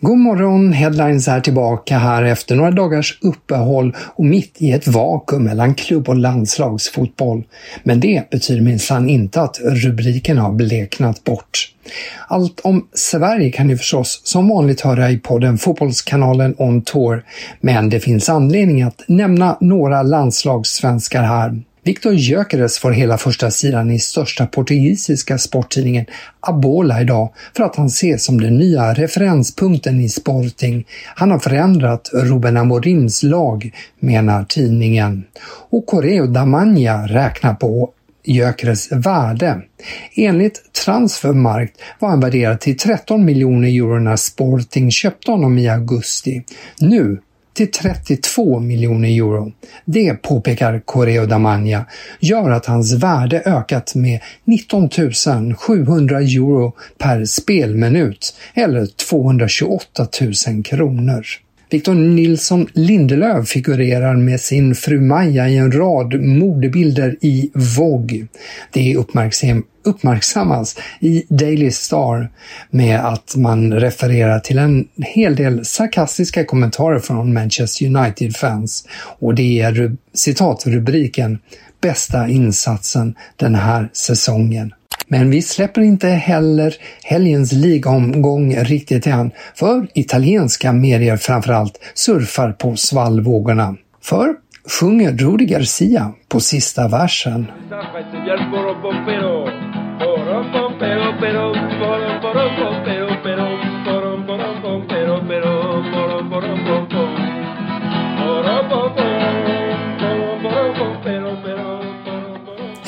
God morgon! Headlines är tillbaka här efter några dagars uppehåll och mitt i ett vakuum mellan klubb och landslagsfotboll. Men det betyder minsann inte att rubriken har bleknat bort. Allt om Sverige kan ni förstås som vanligt höra i podden Fotbollskanalen On Tour, men det finns anledning att nämna några landslagssvenskar här. Viktor Gyökeres får hela första sidan i största portugisiska sporttidningen Abola idag för att han ses som den nya referenspunkten i Sporting. Han har förändrat Ruben Amorims lag, menar tidningen. Och Correo Damagna räknar på Gyökeres värde. Enligt Transfermarkt var han värderad till 13 miljoner euro när Sporting köpte honom i augusti. Nu till 32 miljoner euro. Det, påpekar Correo Damagna, gör att hans värde ökat med 19 700 euro per spelminut eller 228 000 kronor. Victor Nilsson Lindelöf figurerar med sin fru Maja i en rad modebilder i Vogue. Det uppmärksammas i Daily Star med att man refererar till en hel del sarkastiska kommentarer från Manchester United-fans och det är citatrubriken “Bästa insatsen den här säsongen”. Men vi släpper inte heller helgens ligomgång riktigt än, för italienska medier framförallt surfar på svallvågorna. För sjunger Rudi Garcia på sista versen.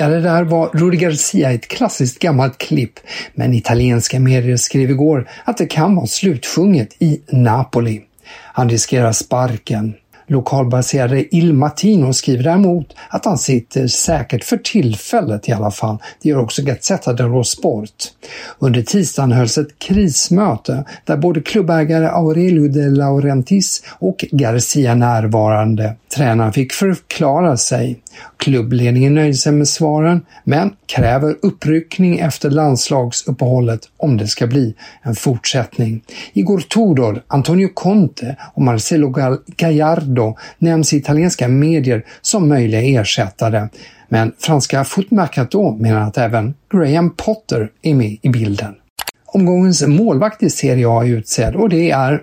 Ja, det där var Rudi Garcia, ett klassiskt gammalt klipp, men italienska medier skrev igår att det kan vara slutsjunget i Napoli. Han riskerar sparken. Lokalbaserade Il Matino skriver däremot att han sitter säkert för tillfället i alla fall. Det gör också Gazzetta dello Sport. Under tisdagen hölls ett krismöte där både klubbägare Aurelio de Laurentis och Garcia närvarande. Tränaren fick förklara sig. Klubbledningen nöjde sig med svaren, men kräver uppryckning efter landslagsuppehållet om det ska bli en fortsättning. Igor Tudor, Antonio Conte och Marcelo Gallardo nämns i italienska medier som möjliga ersättare, men franska Footmercato menar att även Graham Potter är med i bilden. Omgångens målvakt i Serie A är utsedd och det är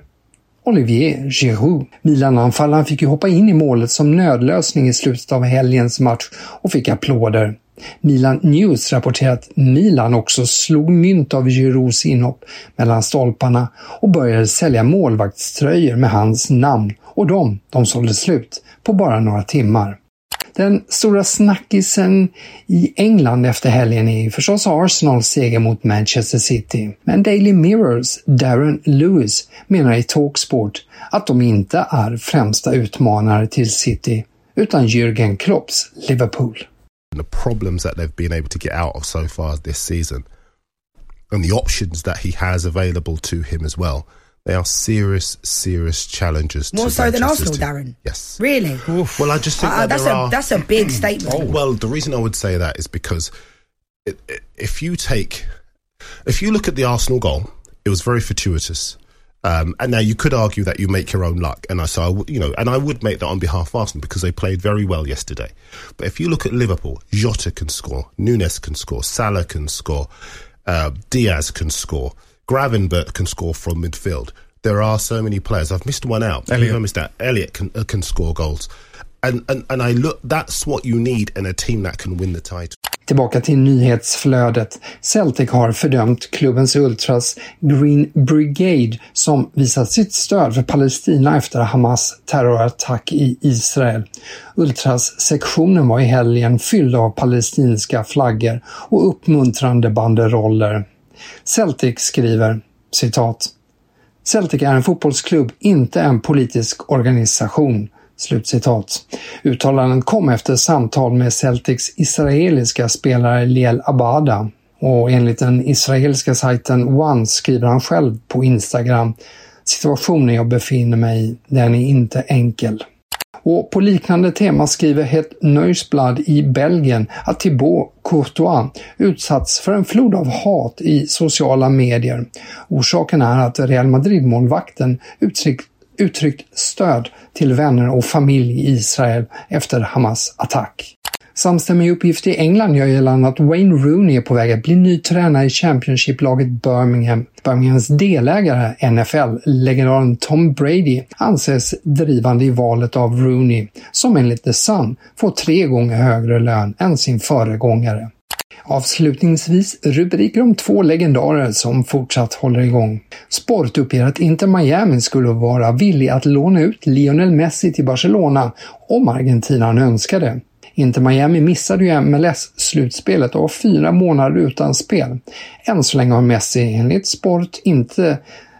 Olivier Giroud. Milan-anfallaren fick ju hoppa in i målet som nödlösning i slutet av helgens match och fick applåder. Milan News rapporterar att Milan också slog mynt av Girouds inhopp mellan stolparna och började sälja målvaktströjor med hans namn och de, de sålde slut på bara några timmar. Den stora snackisen i England efter helgen är förstås Arsenals seger mot Manchester City. Men Daily Mirrors Darren Lewis menar i Talksport att de inte är främsta utmanare till City, utan Jürgen Klopps Liverpool. The problems that they've been able to get out of so far this season and the options that he has available to him as well They are serious, serious challenges. More so than Arsenal, Darren. Yes. Really? Oof. Well, I just think uh, that that's a are... that's a big statement. Oh. Well, the reason I would say that is because it, it, if you take, if you look at the Arsenal goal, it was very fortuitous. Um, and now you could argue that you make your own luck, and I so you know, and I would make that on behalf of Arsenal because they played very well yesterday. But if you look at Liverpool, Jota can score, Nunes can score, Salah can score, uh, Diaz can score. Gravenbert can score from midfield. There are so many players. I've missed one out. Elliot. I missed that. Elliot can, uh, can score goals. And, and, and I look, that's what you need in a team that can win the title. Tillbaka till nyhetsflödet. Celtic har fördömt klubbens Ultras Green Brigade som visat sitt stöd för Palestina efter Hamas terrorattack i Israel. Ultras-sektionen var i helgen fylld av palestinska flaggor och uppmuntrande banderoller. Celtic skriver citat Celtic är en fotbollsklubb, inte en politisk organisation. Slutcitat. Uttalanden kom efter samtal med Celtics israeliska spelare Liel Abada och enligt den israeliska sajten One skriver han själv på Instagram Situationen jag befinner mig i, den är inte enkel. Och på liknande tema skriver Het Neusblad i Belgien att Thibaut Courtois utsatts för en flod av hat i sociala medier. Orsaken är att Real Madrid-målvakten uttryckt, uttryckt stöd till vänner och familj i Israel efter Hamas attack. Samstämmiga uppgifter i England gör gällande att Wayne Rooney är på väg att bli ny tränare i Championship-laget Birmingham. Birminghams delägare, NFL, legendaren Tom Brady, anses drivande i valet av Rooney, som enligt The Sun får tre gånger högre lön än sin föregångare. Avslutningsvis rubriker om två legendarer som fortsatt håller igång. Sport uppger att Inter Miami skulle vara villig att låna ut Lionel Messi till Barcelona om Argentina önskade. Inter Miami missade ju MLS-slutspelet och var fyra månader utan spel. Än så länge har Messi enligt Sport inte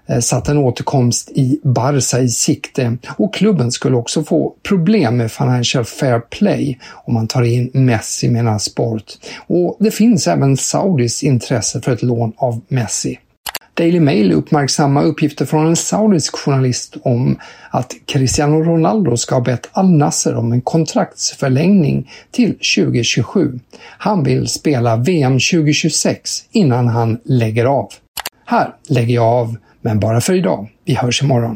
eh, satt en återkomst i Barca i sikte och klubben skulle också få problem med Financial Fair Play om man tar in Messi menar Sport. Och det finns även Saudis intresse för ett lån av Messi. Daily Mail uppmärksamma uppgifter från en saudisk journalist om att Cristiano Ronaldo ska ha bett Al Nasser om en kontraktsförlängning till 2027. Han vill spela VM 2026 innan han lägger av. Här lägger jag av, men bara för idag. Vi hörs imorgon.